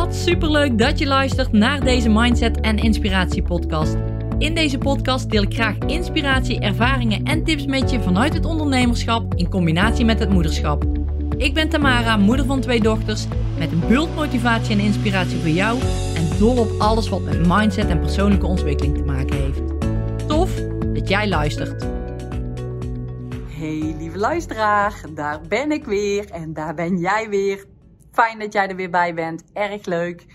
Wat superleuk dat je luistert naar deze Mindset en Inspiratie podcast. In deze podcast deel ik graag inspiratie, ervaringen en tips met je vanuit het ondernemerschap in combinatie met het moederschap. Ik ben Tamara, moeder van twee dochters, met een bult motivatie en inspiratie voor jou en dol op alles wat met mindset en persoonlijke ontwikkeling te maken heeft. Tof dat jij luistert. Hey lieve luisteraar, daar ben ik weer en daar ben jij weer. Fijn dat jij er weer bij bent, erg leuk.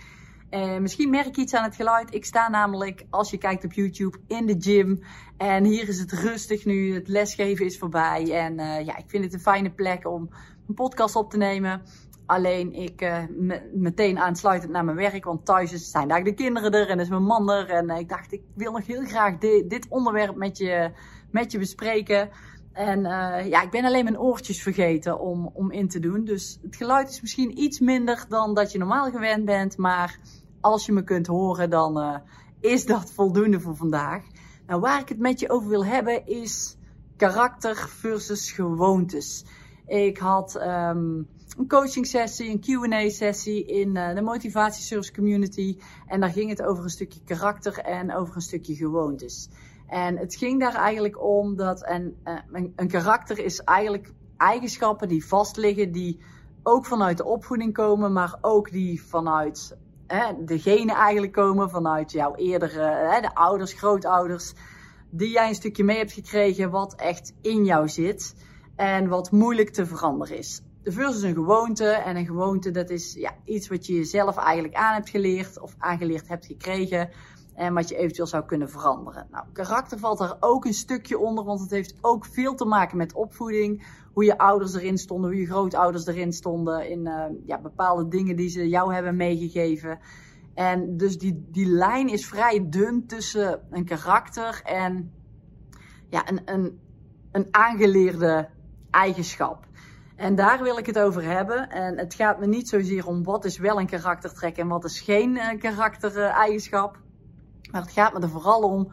Uh, misschien merk je iets aan het geluid. Ik sta namelijk, als je kijkt op YouTube, in de gym. En hier is het rustig nu. Het lesgeven is voorbij. En uh, ja, ik vind het een fijne plek om een podcast op te nemen. Alleen ik uh, meteen aansluitend naar mijn werk. Want thuis zijn daar de kinderen er en is mijn man er. En ik dacht, ik wil nog heel graag dit onderwerp met je, met je bespreken. En uh, ja, ik ben alleen mijn oortjes vergeten om, om in te doen. Dus het geluid is misschien iets minder dan dat je normaal gewend bent. Maar als je me kunt horen, dan uh, is dat voldoende voor vandaag. Nou, waar ik het met je over wil hebben is karakter versus gewoontes. Ik had um, een coaching sessie, een Q&A sessie in uh, de motivatieservice community. En daar ging het over een stukje karakter en over een stukje gewoontes. En het ging daar eigenlijk om dat een, een, een karakter is eigenlijk eigenschappen die vastliggen, die ook vanuit de opvoeding komen, maar ook die vanuit hè, de genen eigenlijk komen, vanuit jouw eerdere, de ouders, grootouders, die jij een stukje mee hebt gekregen, wat echt in jou zit en wat moeilijk te veranderen is. De first is een gewoonte en een gewoonte dat is ja, iets wat je jezelf eigenlijk aan hebt geleerd of aangeleerd hebt gekregen en wat je eventueel zou kunnen veranderen. Nou, karakter valt daar ook een stukje onder, want het heeft ook veel te maken met opvoeding. Hoe je ouders erin stonden, hoe je grootouders erin stonden. In uh, ja, bepaalde dingen die ze jou hebben meegegeven. En dus die, die lijn is vrij dun tussen een karakter en ja, een, een, een aangeleerde eigenschap. En daar wil ik het over hebben. En het gaat me niet zozeer om wat is wel een karaktertrek en wat is geen uh, karaktereigenschap. Maar het gaat me er vooral om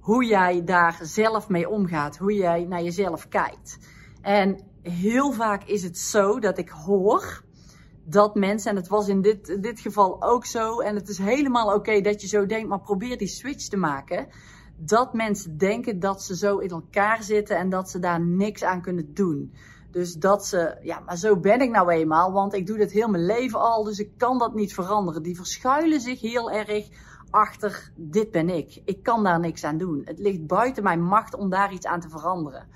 hoe jij daar zelf mee omgaat. Hoe jij naar jezelf kijkt. En heel vaak is het zo dat ik hoor dat mensen, en het was in dit, dit geval ook zo, en het is helemaal oké dat je zo denkt, maar probeer die switch te maken. Dat mensen denken dat ze zo in elkaar zitten en dat ze daar niks aan kunnen doen. Dus dat ze, ja, maar zo ben ik nou eenmaal, want ik doe dit heel mijn leven al, dus ik kan dat niet veranderen. Die verschuilen zich heel erg achter, dit ben ik. Ik kan daar niks aan doen. Het ligt buiten mijn macht om daar iets aan te veranderen.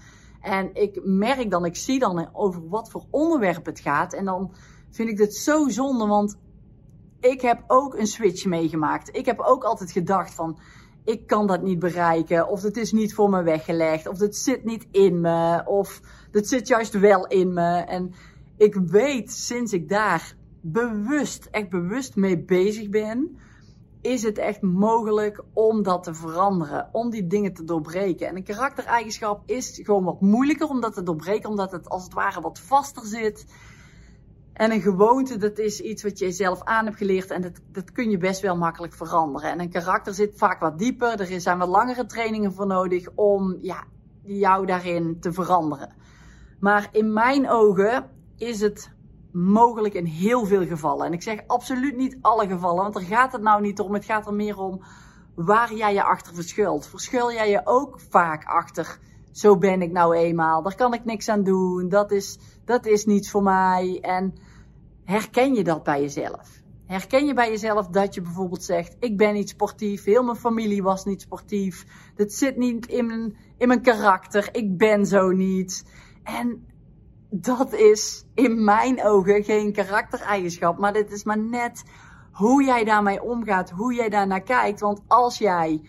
En ik merk dan, ik zie dan over wat voor onderwerp het gaat. En dan vind ik dit zo zonde, want ik heb ook een switch meegemaakt. Ik heb ook altijd gedacht van, ik kan dat niet bereiken. Of het is niet voor me weggelegd. Of het zit niet in me. Of het zit juist wel in me. En ik weet sinds ik daar bewust, echt bewust mee bezig ben is het echt mogelijk om dat te veranderen, om die dingen te doorbreken. En een karaktereigenschap is gewoon wat moeilijker om dat te doorbreken, omdat het als het ware wat vaster zit. En een gewoonte, dat is iets wat je zelf aan hebt geleerd en dat, dat kun je best wel makkelijk veranderen. En een karakter zit vaak wat dieper, er zijn wat langere trainingen voor nodig om ja, jou daarin te veranderen. Maar in mijn ogen is het mogelijk in heel veel gevallen. En ik zeg absoluut niet alle gevallen, want daar gaat het nou niet om. Het gaat er meer om waar jij je achter verschuilt. Verschuil jij je ook vaak achter, zo ben ik nou eenmaal, daar kan ik niks aan doen, dat is, dat is niets voor mij. En herken je dat bij jezelf? Herken je bij jezelf dat je bijvoorbeeld zegt: Ik ben niet sportief, heel mijn familie was niet sportief, dat zit niet in mijn, in mijn karakter, ik ben zo niet. En dat is in mijn ogen geen karaktereigenschap. Maar dit is maar net hoe jij daarmee omgaat, hoe jij daarnaar kijkt. Want als jij,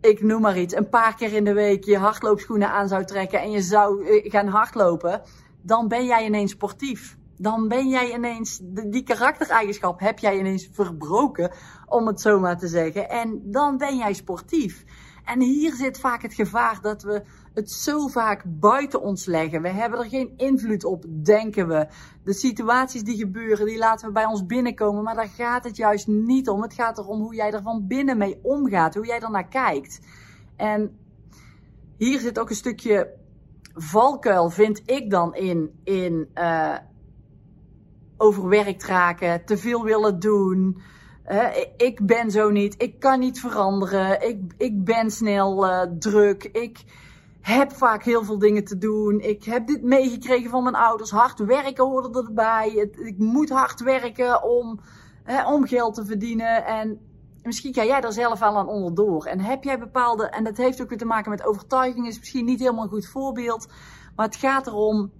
ik noem maar iets, een paar keer in de week je hardloopschoenen aan zou trekken en je zou eh, gaan hardlopen, dan ben jij ineens sportief. Dan ben jij ineens, die karaktereigenschap heb jij ineens verbroken, om het zo maar te zeggen. En dan ben jij sportief. En hier zit vaak het gevaar dat we het zo vaak buiten ons leggen. We hebben er geen invloed op, denken we. De situaties die gebeuren, die laten we bij ons binnenkomen. Maar daar gaat het juist niet om. Het gaat erom hoe jij er van binnen mee omgaat. Hoe jij er naar kijkt. En hier zit ook een stukje valkuil, vind ik dan in. in uh, overwerkt raken, te veel willen doen. Ik ben zo niet, ik kan niet veranderen, ik, ik ben snel uh, druk, ik heb vaak heel veel dingen te doen. Ik heb dit meegekregen van mijn ouders. Hard werken hoorde erbij. Ik moet hard werken om, om geld te verdienen. En misschien ga jij daar zelf wel aan onderdoor. En heb jij bepaalde, en dat heeft ook weer te maken met overtuiging, is misschien niet helemaal een goed voorbeeld. Maar het gaat erom,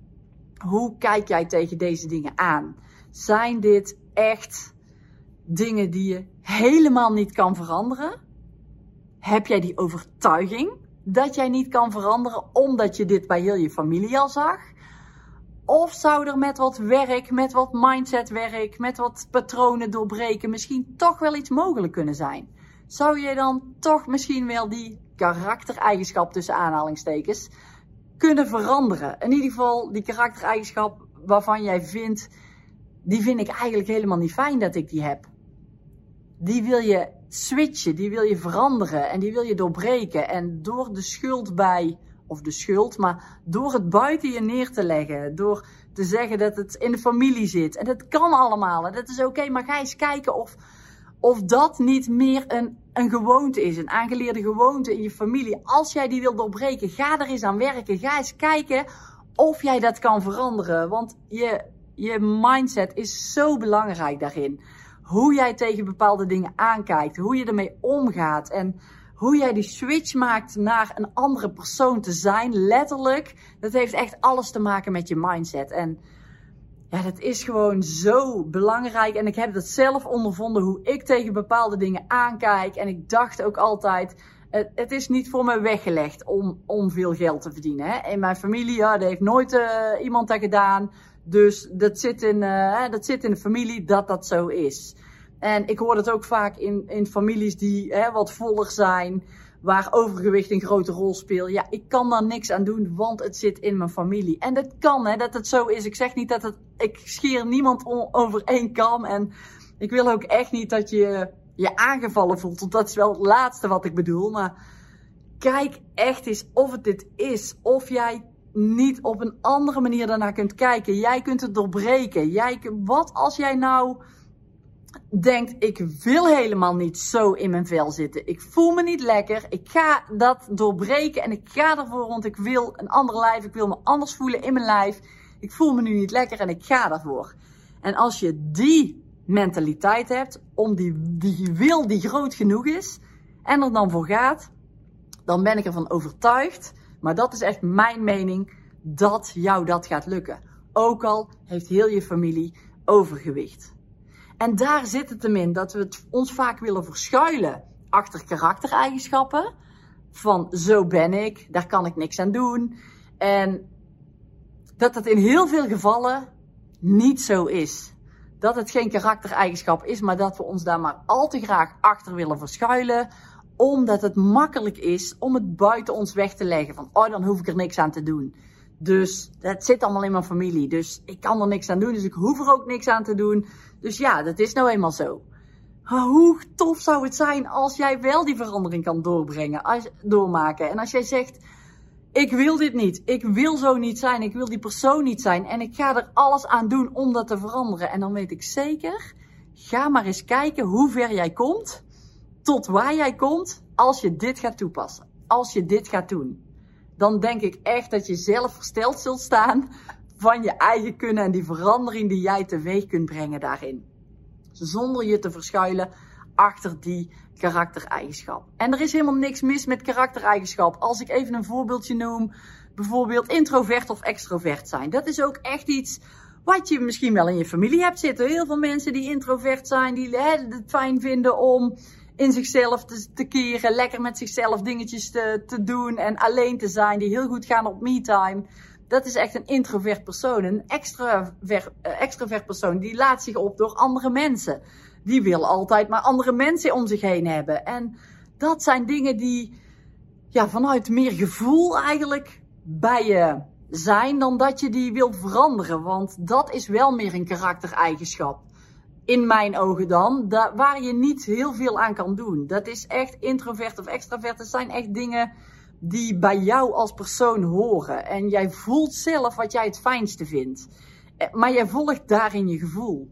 hoe kijk jij tegen deze dingen aan? Zijn dit echt dingen die je helemaal niet kan veranderen? Heb jij die overtuiging dat jij niet kan veranderen omdat je dit bij heel je familie al zag? Of zou er met wat werk, met wat mindsetwerk, met wat patronen doorbreken misschien toch wel iets mogelijk kunnen zijn? Zou je dan toch misschien wel die karaktereigenschap tussen aanhalingstekens kunnen veranderen? In ieder geval die karaktereigenschap waarvan jij vindt, die vind ik eigenlijk helemaal niet fijn dat ik die heb. Die wil je switchen, die wil je veranderen en die wil je doorbreken. En door de schuld bij of de schuld, maar door het buiten je neer te leggen, door te zeggen dat het in de familie zit. En dat kan allemaal, en dat is oké, maar ga eens kijken of, of dat niet meer een, een gewoonte is, een aangeleerde gewoonte in je familie. Als jij die wil doorbreken, ga er eens aan werken. Ga eens kijken of jij dat kan veranderen, want je, je mindset is zo belangrijk daarin. Hoe jij tegen bepaalde dingen aankijkt, hoe je ermee omgaat en hoe jij die switch maakt naar een andere persoon te zijn, letterlijk, dat heeft echt alles te maken met je mindset. En ja, dat is gewoon zo belangrijk. En ik heb dat zelf ondervonden, hoe ik tegen bepaalde dingen aankijk. En ik dacht ook altijd, het, het is niet voor me weggelegd om, om veel geld te verdienen. Hè? In mijn familie, ja, heeft nooit uh, iemand dat gedaan. Dus dat zit, in, uh, dat zit in de familie dat dat zo is. En ik hoor het ook vaak in, in families die wat voller zijn, waar overgewicht een grote rol speelt. Ja, ik kan daar niks aan doen, want het zit in mijn familie. En dat kan, hè, dat het zo is. Ik zeg niet dat het, ik scheer niemand over één kam. En ik wil ook echt niet dat je je aangevallen voelt. Want dat is wel het laatste wat ik bedoel. Maar kijk echt eens of het dit is. Of jij niet op een andere manier daarnaar kunt kijken. Jij kunt het doorbreken. Jij, wat als jij nou denkt, ik wil helemaal niet zo in mijn vel zitten. Ik voel me niet lekker. Ik ga dat doorbreken en ik ga ervoor, want ik wil een ander lijf. Ik wil me anders voelen in mijn lijf. Ik voel me nu niet lekker en ik ga daarvoor. En als je die mentaliteit hebt, om die, die wil die groot genoeg is en er dan voor gaat, dan ben ik ervan overtuigd, maar dat is echt mijn mening, dat jou dat gaat lukken. Ook al heeft heel je familie overgewicht. En daar zit het hem in dat we het ons vaak willen verschuilen achter karaktereigenschappen. Van zo ben ik, daar kan ik niks aan doen. En dat het in heel veel gevallen niet zo is. Dat het geen karaktereigenschap is, maar dat we ons daar maar al te graag achter willen verschuilen. Omdat het makkelijk is om het buiten ons weg te leggen. Van, oh, dan hoef ik er niks aan te doen. Dus dat zit allemaal in mijn familie. Dus ik kan er niks aan doen. Dus ik hoef er ook niks aan te doen. Dus ja, dat is nou eenmaal zo. Hoe tof zou het zijn als jij wel die verandering kan doorbrengen, als, doormaken. En als jij zegt, ik wil dit niet. Ik wil zo niet zijn. Ik wil die persoon niet zijn. En ik ga er alles aan doen om dat te veranderen. En dan weet ik zeker, ga maar eens kijken hoe ver jij komt. Tot waar jij komt als je dit gaat toepassen. Als je dit gaat doen dan denk ik echt dat je zelf versteld zult staan van je eigen kunnen en die verandering die jij teweeg kunt brengen daarin. Zonder je te verschuilen achter die karaktereigenschap. En er is helemaal niks mis met karaktereigenschap. Als ik even een voorbeeldje noem, bijvoorbeeld introvert of extrovert zijn. Dat is ook echt iets wat je misschien wel in je familie hebt zitten. Heel veel mensen die introvert zijn, die het fijn vinden om in zichzelf te, keren, lekker met zichzelf dingetjes te, te doen en alleen te zijn, die heel goed gaan op me-time. Dat is echt een introvert persoon. Een extravert, uh, extravert persoon, die laat zich op door andere mensen. Die wil altijd maar andere mensen om zich heen hebben. En dat zijn dingen die ja, vanuit meer gevoel eigenlijk bij je zijn dan dat je die wil veranderen. Want dat is wel meer een karaktereigenschap in mijn ogen dan, daar, waar je niet heel veel aan kan doen. Dat is echt introvert of extravert. Dat zijn echt dingen die bij jou als persoon horen. En jij voelt zelf wat jij het fijnste vindt. Eh, maar jij volgt daarin je gevoel.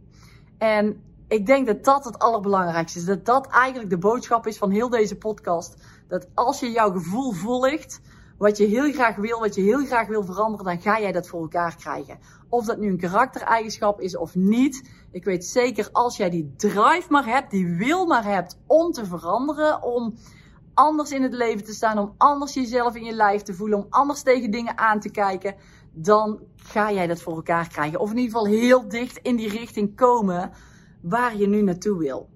En ik denk dat dat het allerbelangrijkste is. Dat dat eigenlijk de boodschap is van heel deze podcast. Dat als je jouw gevoel volgt, wat je heel graag wil, wat je heel graag wil veranderen, dan ga jij dat voor elkaar krijgen. Of dat nu een karaktereigenschap is of niet. Ik weet zeker als jij die drive maar hebt, die wil maar hebt om te veranderen, om anders in het leven te staan, om anders jezelf in je lijf te voelen, om anders tegen dingen aan te kijken, dan ga jij dat voor elkaar krijgen. Of in ieder geval heel dicht in die richting komen waar je nu naartoe wil.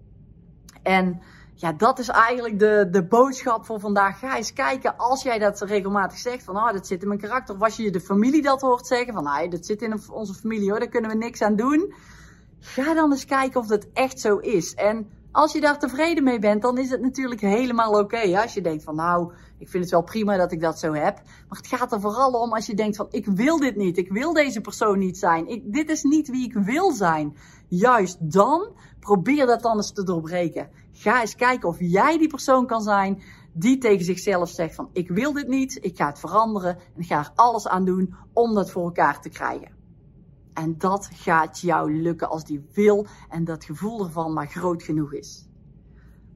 En ja, dat is eigenlijk de, de boodschap voor vandaag. Ga eens kijken als jij dat regelmatig zegt. Van, ah, dat zit in mijn karakter. Of als je de familie dat hoort zeggen. Van, ah, dat zit in onze familie hoor, daar kunnen we niks aan doen. Ga dan eens kijken of dat echt zo is. En als je daar tevreden mee bent, dan is het natuurlijk helemaal oké. als je denkt van, nou, ik vind het wel prima dat ik dat zo heb. Maar het gaat er vooral om als je denkt van, ik wil dit niet. Ik wil deze persoon niet zijn. Ik, dit is niet wie ik wil zijn. Juist dan, probeer dat dan eens te doorbreken. Ga eens kijken of jij die persoon kan zijn die tegen zichzelf zegt van, ik wil dit niet. Ik ga het veranderen en ga er alles aan doen om dat voor elkaar te krijgen. En dat gaat jou lukken als die wil en dat gevoel ervan maar groot genoeg is.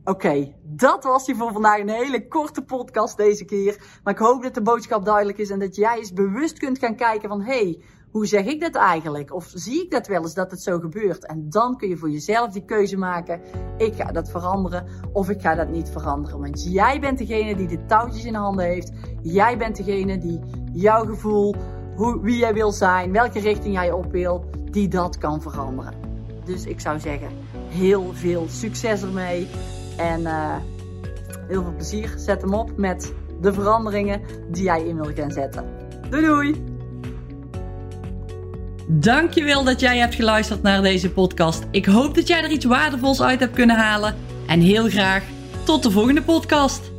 Oké, dat was die voor vandaag. Een hele korte podcast deze keer. Maar ik hoop dat de boodschap duidelijk is en dat jij eens bewust kunt gaan kijken van... hey, hoe zeg ik dat eigenlijk? Of zie ik dat wel eens dat het zo gebeurt? En dan kun je voor jezelf die keuze maken. Ik ga dat veranderen of ik ga dat niet veranderen. Want jij bent degene die de touwtjes in handen heeft. Jij bent degene die jouw gevoel hoe, wie jij wil zijn, welke richting jij op wil, die dat kan veranderen. Dus ik zou zeggen, heel veel succes ermee. En uh, heel veel plezier. Zet hem op met de veranderingen die jij in wil gaan zetten. Doei doei! Dankjewel dat jij hebt geluisterd naar deze podcast. Ik hoop dat jij er iets waardevols uit hebt kunnen halen. En heel graag tot de volgende podcast.